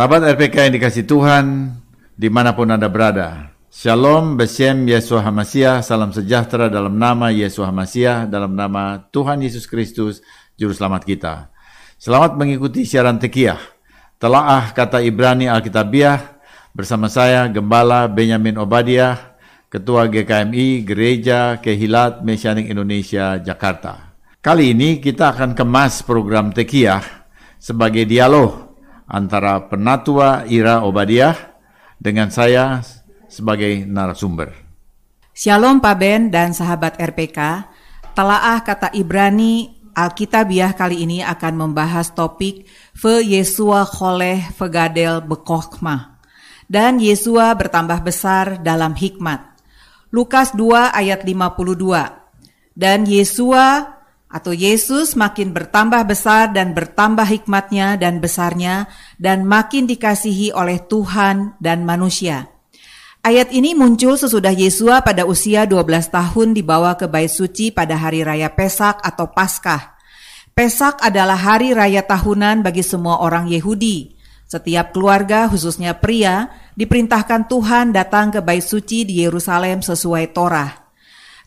Sahabat RPK yang dikasih Tuhan, di mana pun Anda berada. Shalom, Besem, Yesua Hamasiah, salam sejahtera dalam nama Yesua Hamasiah, dalam nama Tuhan Yesus Kristus, Juru Selamat kita. Selamat mengikuti siaran Tekiyah. Telaah kata Ibrani Alkitabiah, bersama saya Gembala Benyamin Obadiah, Ketua GKMI Gereja Kehilat Mesianik Indonesia Jakarta. Kali ini kita akan kemas program Tekiyah sebagai dialog antara penatua Ira Obadiah dengan saya sebagai narasumber. Shalom Pak Ben dan sahabat RPK. Telaah kata Ibrani Alkitabiah kali ini akan membahas topik Ve Yesua Choleh Vegadel Bekokhmah dan Yesua bertambah besar dalam hikmat. Lukas 2 ayat 52. Dan Yesua atau Yesus makin bertambah besar dan bertambah hikmatnya dan besarnya dan makin dikasihi oleh Tuhan dan manusia. Ayat ini muncul sesudah Yesua pada usia 12 tahun dibawa ke bait suci pada hari raya Pesak atau Paskah. Pesak adalah hari raya tahunan bagi semua orang Yahudi. Setiap keluarga, khususnya pria, diperintahkan Tuhan datang ke bait suci di Yerusalem sesuai Torah.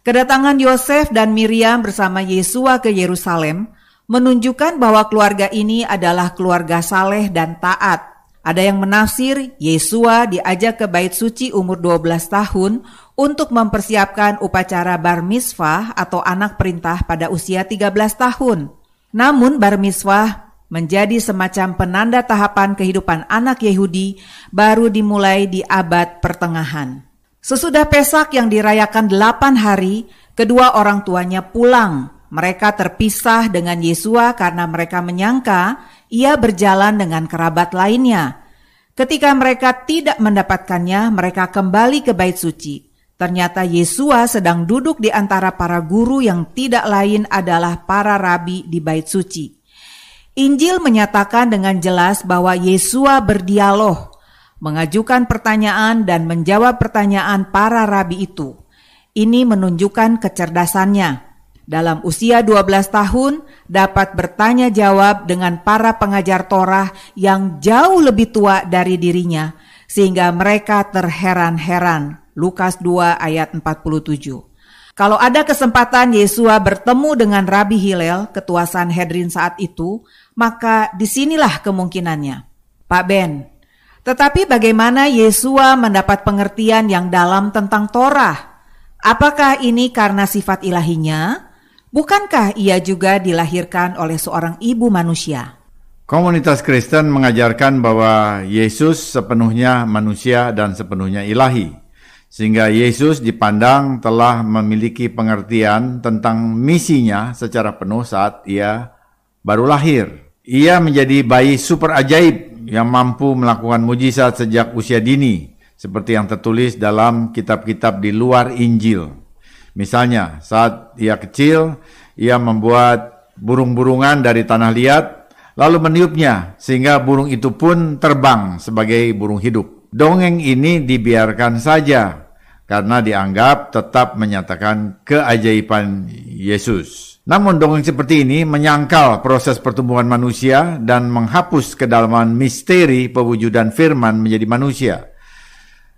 Kedatangan Yosef dan Miriam bersama Yesua ke Yerusalem menunjukkan bahwa keluarga ini adalah keluarga saleh dan taat. Ada yang menafsir Yesua diajak ke bait suci umur 12 tahun untuk mempersiapkan upacara bar mitzvah atau anak perintah pada usia 13 tahun. Namun bar mitzvah menjadi semacam penanda tahapan kehidupan anak Yahudi baru dimulai di abad pertengahan. Sesudah Pesak yang dirayakan delapan hari, kedua orang tuanya pulang. Mereka terpisah dengan Yesua karena mereka menyangka ia berjalan dengan kerabat lainnya. Ketika mereka tidak mendapatkannya, mereka kembali ke bait suci. Ternyata Yesua sedang duduk di antara para guru yang tidak lain adalah para rabi di bait suci. Injil menyatakan dengan jelas bahwa Yesua berdialog mengajukan pertanyaan dan menjawab pertanyaan para rabi itu. Ini menunjukkan kecerdasannya. Dalam usia 12 tahun dapat bertanya jawab dengan para pengajar Torah yang jauh lebih tua dari dirinya sehingga mereka terheran-heran. Lukas 2 ayat 47. Kalau ada kesempatan Yesua bertemu dengan Rabi Hillel, ketua Sanhedrin saat itu, maka di sinilah kemungkinannya. Pak Ben, tetapi bagaimana Yesua mendapat pengertian yang dalam tentang Torah? Apakah ini karena sifat ilahinya? Bukankah ia juga dilahirkan oleh seorang ibu manusia? Komunitas Kristen mengajarkan bahwa Yesus sepenuhnya manusia dan sepenuhnya ilahi. Sehingga Yesus dipandang telah memiliki pengertian tentang misinya secara penuh saat ia baru lahir. Ia menjadi bayi super ajaib yang mampu melakukan mujizat sejak usia dini, seperti yang tertulis dalam kitab-kitab di luar Injil. Misalnya, saat ia kecil, ia membuat burung-burungan dari tanah liat, lalu meniupnya, sehingga burung itu pun terbang sebagai burung hidup. Dongeng ini dibiarkan saja, karena dianggap tetap menyatakan keajaiban Yesus. Namun dongeng seperti ini menyangkal proses pertumbuhan manusia dan menghapus kedalaman misteri pewujudan firman menjadi manusia.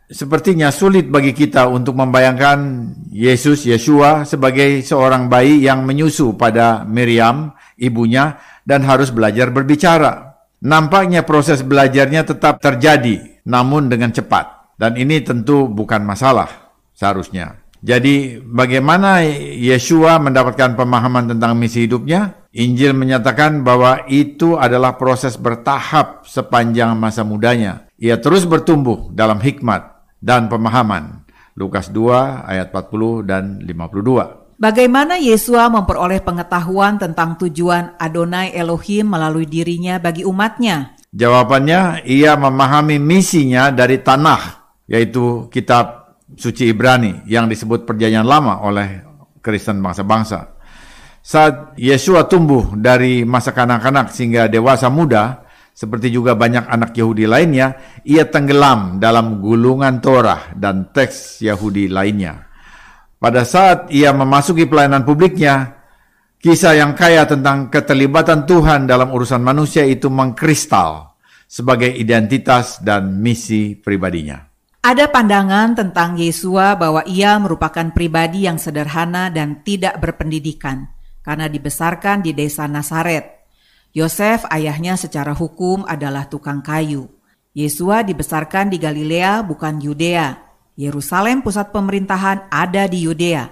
Sepertinya sulit bagi kita untuk membayangkan Yesus Yesua sebagai seorang bayi yang menyusu pada Miriam, ibunya, dan harus belajar berbicara. Nampaknya proses belajarnya tetap terjadi, namun dengan cepat. Dan ini tentu bukan masalah seharusnya. Jadi bagaimana Yesua mendapatkan pemahaman tentang misi hidupnya? Injil menyatakan bahwa itu adalah proses bertahap sepanjang masa mudanya. Ia terus bertumbuh dalam hikmat dan pemahaman. Lukas 2 ayat 40 dan 52. Bagaimana Yesua memperoleh pengetahuan tentang tujuan Adonai Elohim melalui dirinya bagi umatnya? Jawabannya, ia memahami misinya dari tanah, yaitu kitab suci Ibrani yang disebut perjanjian lama oleh Kristen bangsa-bangsa. Saat Yesua tumbuh dari masa kanak-kanak sehingga dewasa muda, seperti juga banyak anak Yahudi lainnya, ia tenggelam dalam gulungan Torah dan teks Yahudi lainnya. Pada saat ia memasuki pelayanan publiknya, kisah yang kaya tentang keterlibatan Tuhan dalam urusan manusia itu mengkristal, sebagai identitas dan misi pribadinya. Ada pandangan tentang Yesua bahwa ia merupakan pribadi yang sederhana dan tidak berpendidikan karena dibesarkan di desa Nasaret. Yosef ayahnya secara hukum adalah tukang kayu. Yesua dibesarkan di Galilea bukan Yudea. Yerusalem pusat pemerintahan ada di Yudea.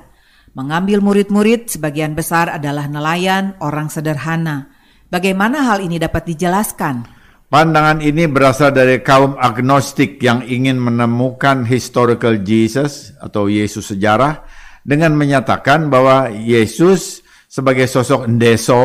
Mengambil murid-murid sebagian besar adalah nelayan, orang sederhana. Bagaimana hal ini dapat dijelaskan? Pandangan ini berasal dari kaum agnostik yang ingin menemukan historical Jesus atau Yesus sejarah dengan menyatakan bahwa Yesus sebagai sosok endeso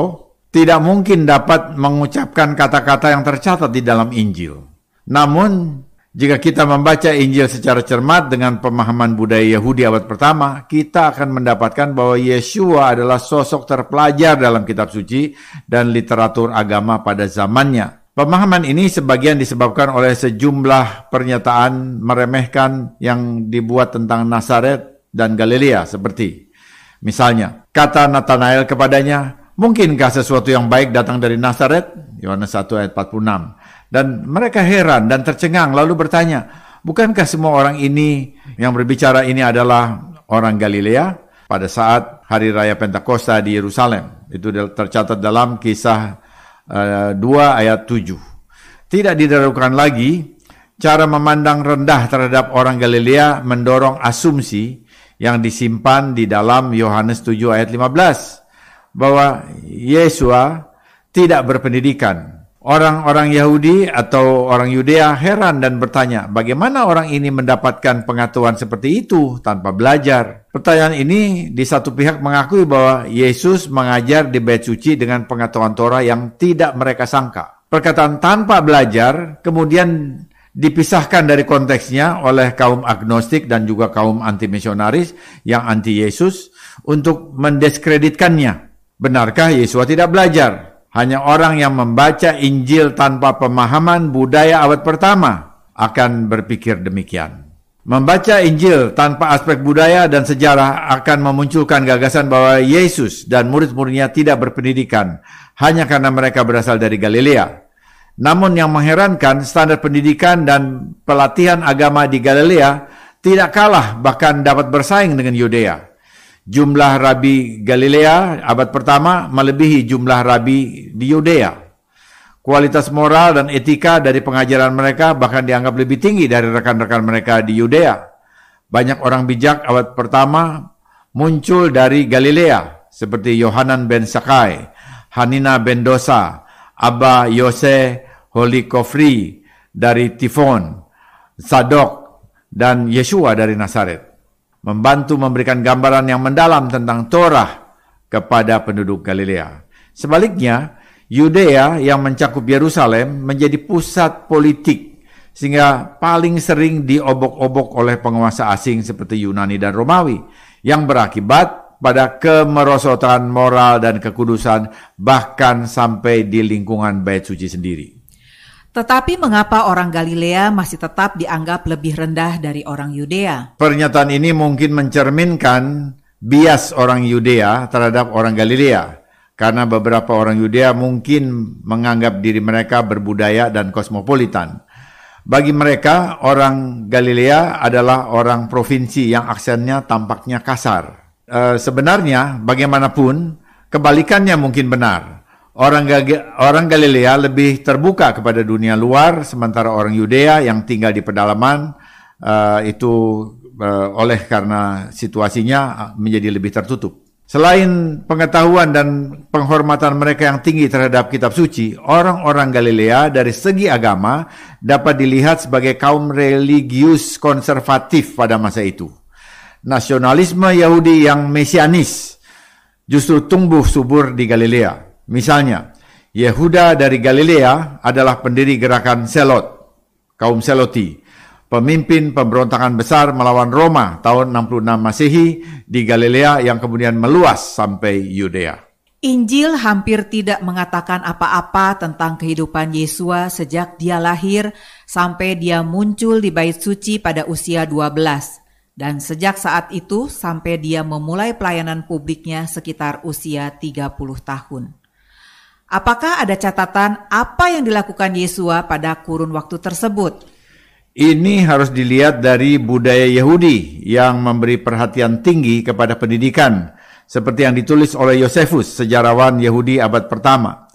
tidak mungkin dapat mengucapkan kata-kata yang tercatat di dalam Injil. Namun, jika kita membaca Injil secara cermat dengan pemahaman budaya Yahudi abad pertama, kita akan mendapatkan bahwa Yeshua adalah sosok terpelajar dalam kitab suci dan literatur agama pada zamannya Pemahaman ini sebagian disebabkan oleh sejumlah pernyataan meremehkan yang dibuat tentang Nazaret dan Galilea seperti misalnya kata Nathanael kepadanya, "Mungkinkah sesuatu yang baik datang dari Nazaret?" Yohanes 1 ayat 46. Dan mereka heran dan tercengang lalu bertanya, "Bukankah semua orang ini yang berbicara ini adalah orang Galilea?" Pada saat hari raya Pentakosta di Yerusalem. Itu tercatat dalam kisah 2 eh, ayat 7. Tidak didahulukan lagi cara memandang rendah terhadap orang Galilea mendorong asumsi yang disimpan di dalam Yohanes 7 ayat 15 bahwa Yesua tidak berpendidikan Orang-orang Yahudi atau orang Yudea heran dan bertanya, bagaimana orang ini mendapatkan pengetahuan seperti itu tanpa belajar? Pertanyaan ini di satu pihak mengakui bahwa Yesus mengajar di bait suci dengan pengetahuan Torah yang tidak mereka sangka. Perkataan tanpa belajar kemudian dipisahkan dari konteksnya oleh kaum agnostik dan juga kaum anti-misionaris yang anti Yesus untuk mendiskreditkannya. Benarkah Yesus tidak belajar? Hanya orang yang membaca Injil tanpa pemahaman budaya abad pertama akan berpikir demikian. Membaca Injil tanpa aspek budaya dan sejarah akan memunculkan gagasan bahwa Yesus dan murid-muridnya tidak berpendidikan hanya karena mereka berasal dari Galilea. Namun yang mengherankan, standar pendidikan dan pelatihan agama di Galilea tidak kalah bahkan dapat bersaing dengan Yudea. Jumlah rabi Galilea abad pertama melebihi jumlah rabi di Yudea. Kualitas moral dan etika dari pengajaran mereka bahkan dianggap lebih tinggi dari rekan-rekan mereka di Yudea. Banyak orang bijak abad pertama muncul dari Galilea seperti Yohanan ben Sakai, Hanina ben Dosa, Abba Yose Holikofri dari Tifon, Sadok, dan Yeshua dari Nazaret membantu memberikan gambaran yang mendalam tentang Torah kepada penduduk Galilea. Sebaliknya, Yudea yang mencakup Yerusalem menjadi pusat politik sehingga paling sering diobok-obok oleh penguasa asing seperti Yunani dan Romawi yang berakibat pada kemerosotan moral dan kekudusan bahkan sampai di lingkungan bait suci sendiri. Tetapi mengapa orang Galilea masih tetap dianggap lebih rendah dari orang Yudea? Pernyataan ini mungkin mencerminkan bias orang Yudea terhadap orang Galilea. Karena beberapa orang Yudea mungkin menganggap diri mereka berbudaya dan kosmopolitan. Bagi mereka, orang Galilea adalah orang provinsi yang aksennya tampaknya kasar. E, sebenarnya, bagaimanapun, kebalikannya mungkin benar Orang, orang Galilea lebih terbuka kepada dunia luar, sementara orang Yudea yang tinggal di pedalaman uh, itu uh, oleh karena situasinya uh, menjadi lebih tertutup. Selain pengetahuan dan penghormatan mereka yang tinggi terhadap kitab suci, orang-orang Galilea dari segi agama dapat dilihat sebagai kaum religius konservatif pada masa itu. Nasionalisme Yahudi yang mesianis justru tumbuh subur di Galilea. Misalnya, Yehuda dari Galilea adalah pendiri gerakan Selot, kaum Seloti, pemimpin pemberontakan besar melawan Roma tahun 66 Masehi di Galilea yang kemudian meluas sampai Yudea. Injil hampir tidak mengatakan apa-apa tentang kehidupan Yesua sejak dia lahir sampai dia muncul di bait suci pada usia 12 dan sejak saat itu sampai dia memulai pelayanan publiknya sekitar usia 30 tahun. Apakah ada catatan apa yang dilakukan Yesua pada kurun waktu tersebut? Ini harus dilihat dari budaya Yahudi yang memberi perhatian tinggi kepada pendidikan, seperti yang ditulis oleh Yosefus, sejarawan Yahudi abad pertama.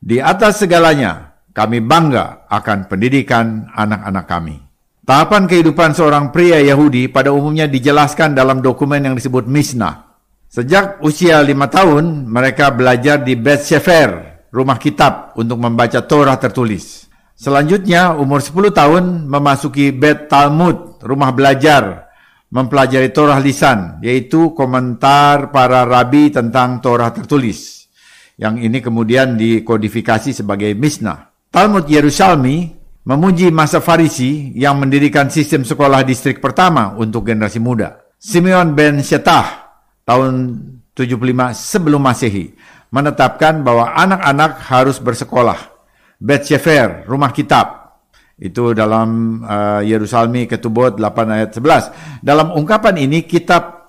Di atas segalanya, kami bangga akan pendidikan anak-anak kami. Tahapan kehidupan seorang pria Yahudi pada umumnya dijelaskan dalam dokumen yang disebut Mishnah. Sejak usia lima tahun, mereka belajar di Beth Shefer, rumah kitab, untuk membaca Torah tertulis. Selanjutnya, umur 10 tahun memasuki Beth Talmud, rumah belajar, mempelajari Torah lisan, yaitu komentar para rabi tentang Torah tertulis. Yang ini kemudian dikodifikasi sebagai Mishnah. Talmud Yerusalmi memuji masa Farisi yang mendirikan sistem sekolah distrik pertama untuk generasi muda. Simeon ben Shetah tahun 75 sebelum Masehi menetapkan bahwa anak-anak harus bersekolah. Bet Shefer, rumah kitab. Itu dalam uh, Yerusalmi Ketubot 8 ayat 11. Dalam ungkapan ini kitab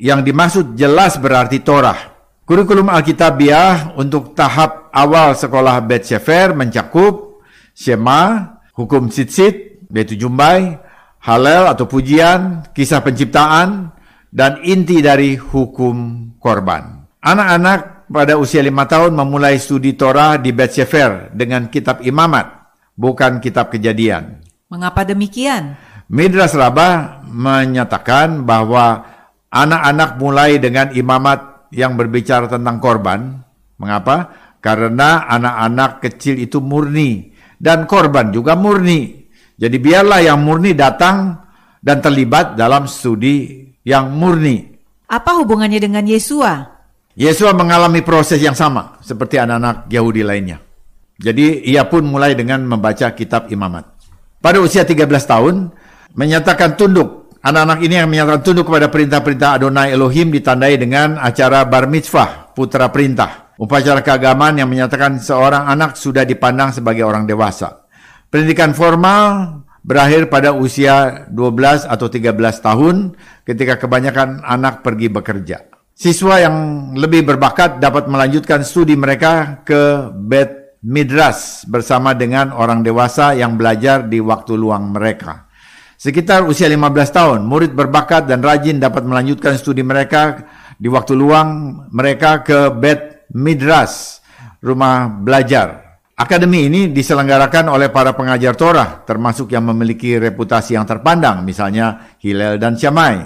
yang dimaksud jelas berarti Torah. Kurikulum Alkitabiah untuk tahap awal sekolah Bet Shefer mencakup Shema, hukum Sitsit, yaitu Jumbai, Halel atau pujian, kisah penciptaan, dan inti dari hukum korban. Anak-anak pada usia lima tahun memulai studi Torah di Bet Sefer dengan kitab imamat, bukan kitab kejadian. Mengapa demikian? Midras Rabbah menyatakan bahwa anak-anak mulai dengan imamat yang berbicara tentang korban. Mengapa? Karena anak-anak kecil itu murni dan korban juga murni. Jadi biarlah yang murni datang dan terlibat dalam studi yang murni. Apa hubungannya dengan Yesua? Yesua mengalami proses yang sama seperti anak-anak Yahudi lainnya. Jadi ia pun mulai dengan membaca kitab imamat. Pada usia 13 tahun, menyatakan tunduk. Anak-anak ini yang menyatakan tunduk kepada perintah-perintah Adonai Elohim ditandai dengan acara bar mitzvah, putra perintah. Upacara keagamaan yang menyatakan seorang anak sudah dipandang sebagai orang dewasa. Pendidikan formal berakhir pada usia 12 atau 13 tahun ketika kebanyakan anak pergi bekerja. Siswa yang lebih berbakat dapat melanjutkan studi mereka ke Bet Midras bersama dengan orang dewasa yang belajar di waktu luang mereka. Sekitar usia 15 tahun, murid berbakat dan rajin dapat melanjutkan studi mereka di waktu luang mereka ke Bet Midras, rumah belajar Akademi ini diselenggarakan oleh para pengajar Torah, termasuk yang memiliki reputasi yang terpandang, misalnya Hillel dan Syamai.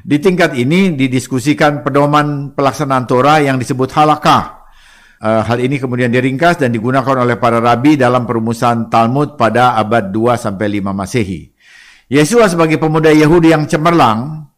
Di tingkat ini didiskusikan pedoman pelaksanaan Torah yang disebut halakah. Uh, hal ini kemudian diringkas dan digunakan oleh para rabi dalam perumusan Talmud pada abad 2 sampai 5 Masehi. Yesua sebagai pemuda Yahudi yang cemerlang,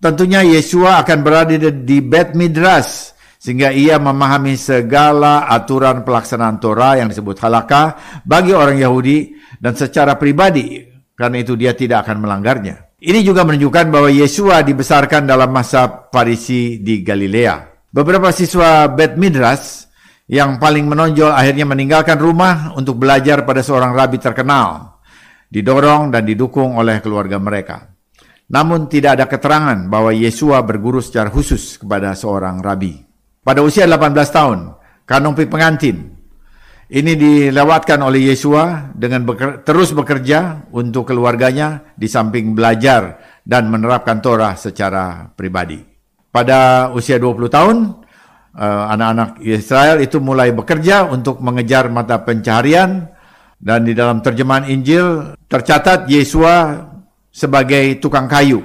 tentunya Yesua akan berada di Bet Midras, sehingga ia memahami segala aturan pelaksanaan Torah yang disebut halakah bagi orang Yahudi dan secara pribadi karena itu dia tidak akan melanggarnya. Ini juga menunjukkan bahwa Yesua dibesarkan dalam masa Farisi di Galilea. Beberapa siswa Bet Midras yang paling menonjol akhirnya meninggalkan rumah untuk belajar pada seorang rabi terkenal, didorong dan didukung oleh keluarga mereka. Namun tidak ada keterangan bahwa Yesua berguru secara khusus kepada seorang rabi. Pada usia 18 tahun, kanumpi pengantin. Ini dilewatkan oleh Yesua dengan beker, terus bekerja untuk keluarganya di samping belajar dan menerapkan Torah secara pribadi. Pada usia 20 tahun, eh, anak-anak Israel itu mulai bekerja untuk mengejar mata pencaharian dan di dalam terjemahan Injil tercatat Yesua sebagai tukang kayu,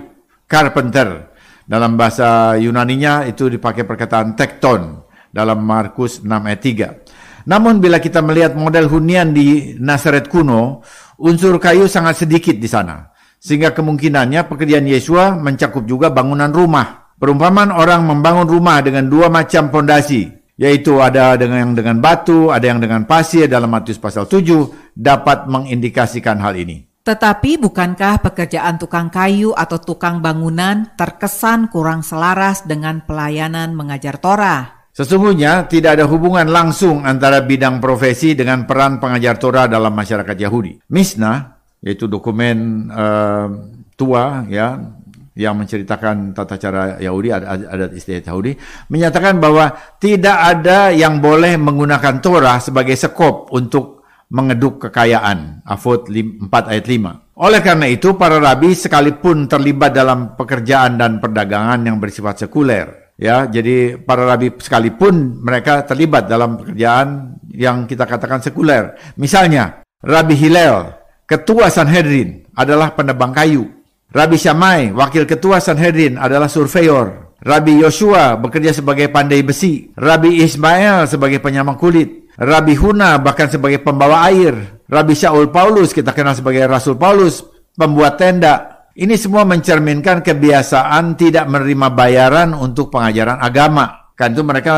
carpenter dalam bahasa Yunaninya itu dipakai perkataan tekton dalam Markus 6 ayat 3. Namun bila kita melihat model hunian di Nazaret kuno, unsur kayu sangat sedikit di sana. Sehingga kemungkinannya pekerjaan Yesua mencakup juga bangunan rumah. Perumpamaan orang membangun rumah dengan dua macam pondasi, yaitu ada dengan yang dengan batu, ada yang dengan pasir dalam Matius pasal 7 dapat mengindikasikan hal ini. Tetapi bukankah pekerjaan tukang kayu atau tukang bangunan terkesan kurang selaras dengan pelayanan mengajar Torah? Sesungguhnya tidak ada hubungan langsung antara bidang profesi dengan peran pengajar Torah dalam masyarakat Yahudi. Misna, yaitu dokumen uh, tua ya yang menceritakan tata cara Yahudi, adat istiadat Yahudi, menyatakan bahwa tidak ada yang boleh menggunakan Torah sebagai sekop untuk mengeduk kekayaan. Afot 4 ayat 5. Oleh karena itu, para rabi sekalipun terlibat dalam pekerjaan dan perdagangan yang bersifat sekuler, ya, jadi para rabi sekalipun mereka terlibat dalam pekerjaan yang kita katakan sekuler. Misalnya, Rabi Hillel, ketua Sanhedrin, adalah penebang kayu. Rabi Syamai, wakil ketua Sanhedrin adalah surveyor. Rabi Yosua bekerja sebagai pandai besi. Rabi Ismail sebagai penyamang kulit. Rabi Huna bahkan sebagai pembawa air. Rabi Shaul Paulus kita kenal sebagai Rasul Paulus, pembuat tenda. Ini semua mencerminkan kebiasaan tidak menerima bayaran untuk pengajaran agama. Kan itu mereka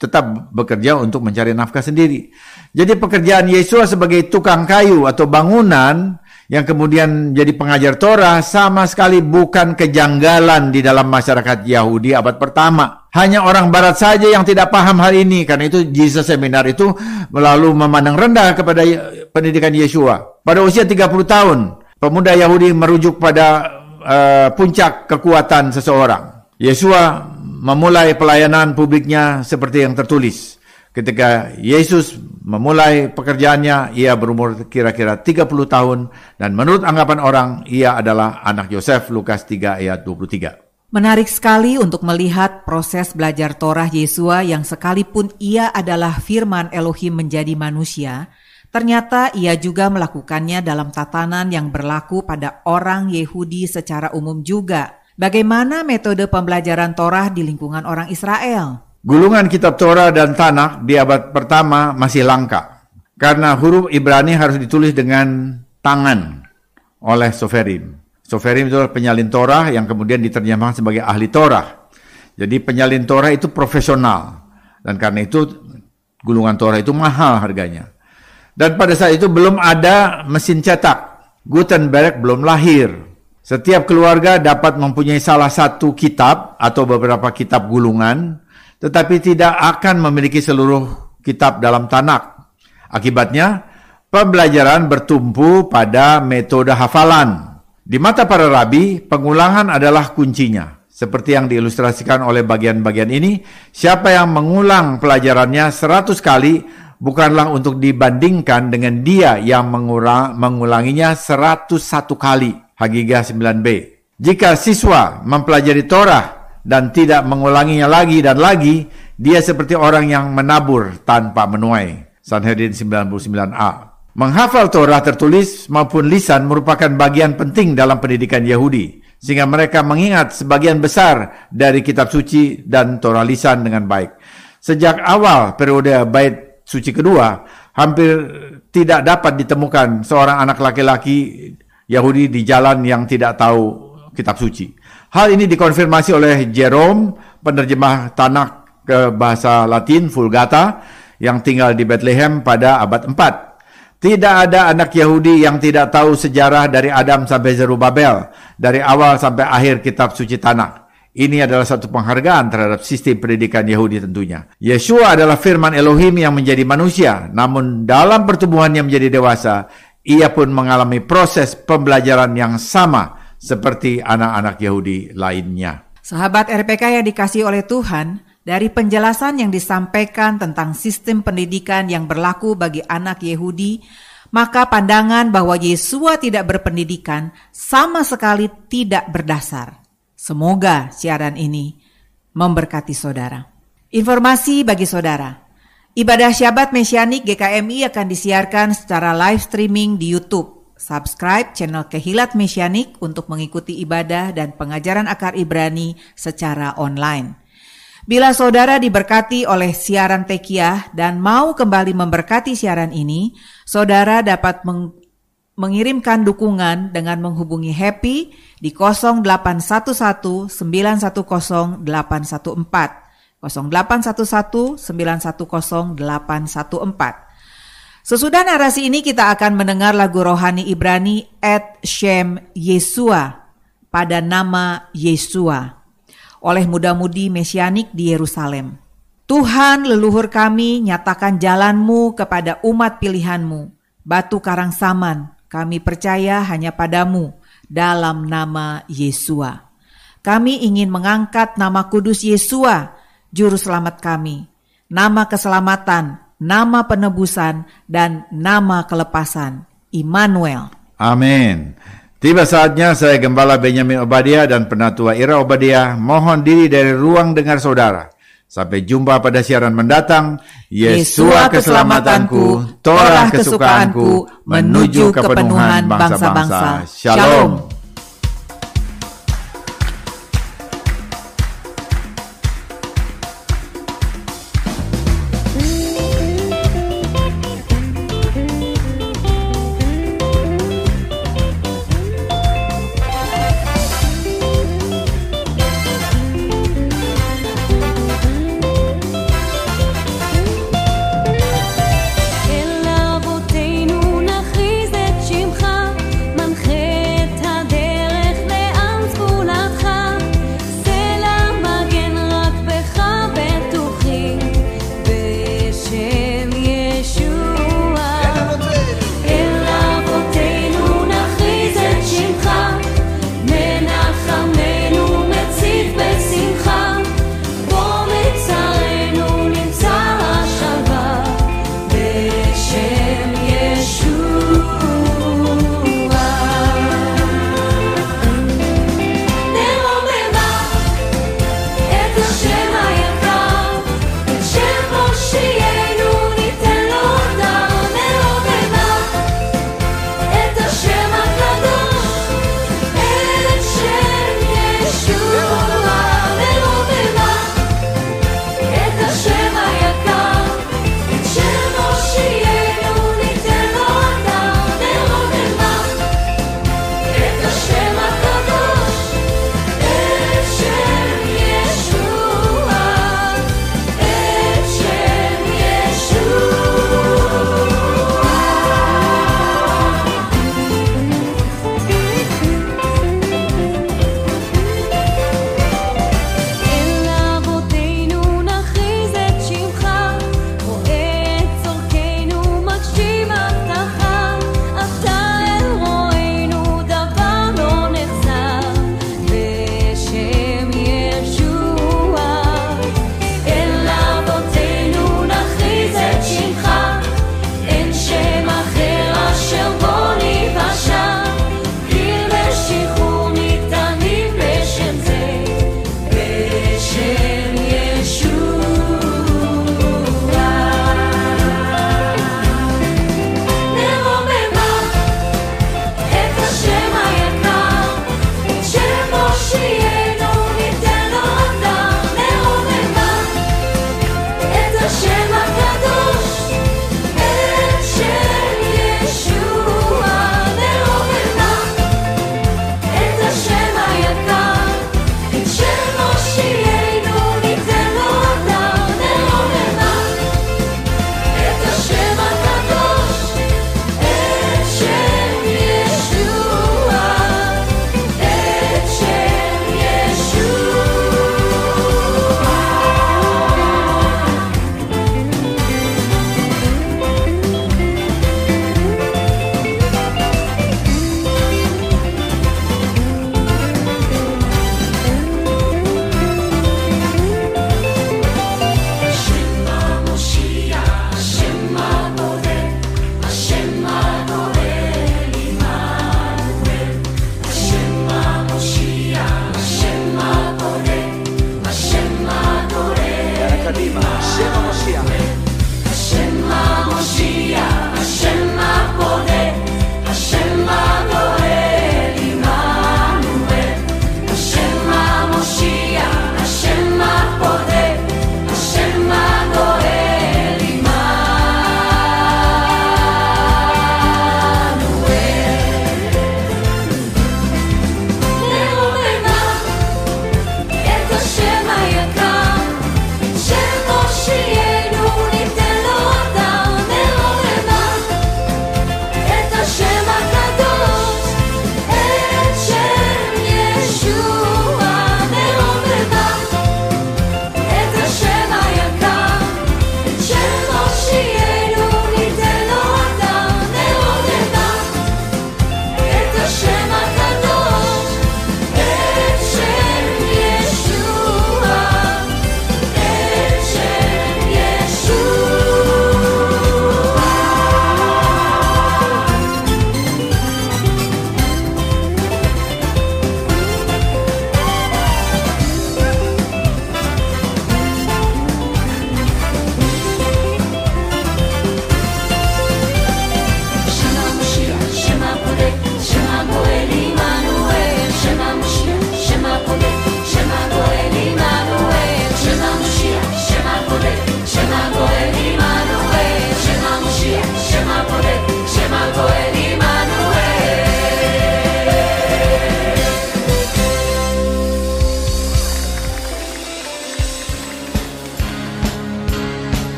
tetap bekerja untuk mencari nafkah sendiri. Jadi pekerjaan Yesus sebagai tukang kayu atau bangunan yang kemudian jadi pengajar Torah sama sekali bukan kejanggalan di dalam masyarakat Yahudi abad pertama. Hanya orang barat saja yang tidak paham hal ini. Karena itu Jesus Seminar itu melalui memandang rendah kepada pendidikan Yesua. Pada usia 30 tahun, pemuda Yahudi merujuk pada uh, puncak kekuatan seseorang. Yesua memulai pelayanan publiknya seperti yang tertulis. Ketika Yesus memulai pekerjaannya, ia berumur kira-kira 30 tahun dan menurut anggapan orang, ia adalah anak Yosef, Lukas 3 ayat 23. Menarik sekali untuk melihat proses belajar Torah Yesua yang sekalipun ia adalah firman Elohim menjadi manusia, ternyata ia juga melakukannya dalam tatanan yang berlaku pada orang Yehudi secara umum juga. Bagaimana metode pembelajaran Torah di lingkungan orang Israel? Gulungan kitab Torah dan Tanakh di abad pertama masih langka karena huruf Ibrani harus ditulis dengan tangan oleh Soferim. Soferim itu adalah penyalin Torah yang kemudian diterjemahkan sebagai ahli Torah. Jadi penyalin Torah itu profesional dan karena itu gulungan Torah itu mahal harganya. Dan pada saat itu belum ada mesin cetak. Gutenberg belum lahir. Setiap keluarga dapat mempunyai salah satu kitab atau beberapa kitab gulungan tetapi tidak akan memiliki seluruh kitab dalam tanak. Akibatnya, pembelajaran bertumpu pada metode hafalan. Di mata para rabi, pengulangan adalah kuncinya. Seperti yang diilustrasikan oleh bagian-bagian ini, siapa yang mengulang pelajarannya seratus kali bukanlah untuk dibandingkan dengan dia yang mengulang, mengulanginya seratus satu kali. Hagigah 9b. Jika siswa mempelajari Torah dan tidak mengulanginya lagi dan lagi, dia seperti orang yang menabur tanpa menuai. Sanhedrin 99a. Menghafal Torah tertulis maupun lisan merupakan bagian penting dalam pendidikan Yahudi, sehingga mereka mengingat sebagian besar dari kitab suci dan Torah lisan dengan baik. Sejak awal periode bait suci kedua, hampir tidak dapat ditemukan seorang anak laki-laki Yahudi di jalan yang tidak tahu kitab suci. Hal ini dikonfirmasi oleh Jerome, penerjemah Tanakh ke bahasa Latin Vulgata yang tinggal di Bethlehem pada abad 4. Tidak ada anak Yahudi yang tidak tahu sejarah dari Adam sampai Zerubabel, dari awal sampai akhir kitab suci Tanakh. Ini adalah satu penghargaan terhadap sistem pendidikan Yahudi tentunya. Yeshua adalah firman Elohim yang menjadi manusia, namun dalam pertumbuhannya menjadi dewasa, ia pun mengalami proses pembelajaran yang sama seperti anak-anak Yahudi lainnya. Sahabat RPK yang dikasih oleh Tuhan, dari penjelasan yang disampaikan tentang sistem pendidikan yang berlaku bagi anak Yahudi, maka pandangan bahwa Yesua tidak berpendidikan sama sekali tidak berdasar. Semoga siaran ini memberkati saudara. Informasi bagi saudara. Ibadah Syabat Mesianik GKMI akan disiarkan secara live streaming di YouTube Subscribe channel Kehilat Mesianik untuk mengikuti ibadah dan pengajaran akar Ibrani secara online. Bila saudara diberkati oleh siaran Tekiah dan mau kembali memberkati siaran ini, saudara dapat meng mengirimkan dukungan dengan menghubungi Happy di 0811 910 814 0811 910 814 Sesudah narasi ini kita akan mendengar lagu rohani Ibrani Et Shem Yesua pada nama Yesua oleh muda-mudi mesianik di Yerusalem. Tuhan leluhur kami nyatakan jalanmu kepada umat pilihanmu. Batu karang saman, kami percaya hanya padamu dalam nama Yesua. Kami ingin mengangkat nama kudus Yesua, Juru Selamat kami, nama keselamatan, nama penebusan, dan nama kelepasan, Immanuel. Amin. Tiba saatnya saya Gembala Benjamin Obadia dan Penatua Ira Obadia mohon diri dari ruang dengar saudara. Sampai jumpa pada siaran mendatang. Yesua keselamatanku, Torah kesukaanku, menuju kepenuhan bangsa-bangsa. Shalom.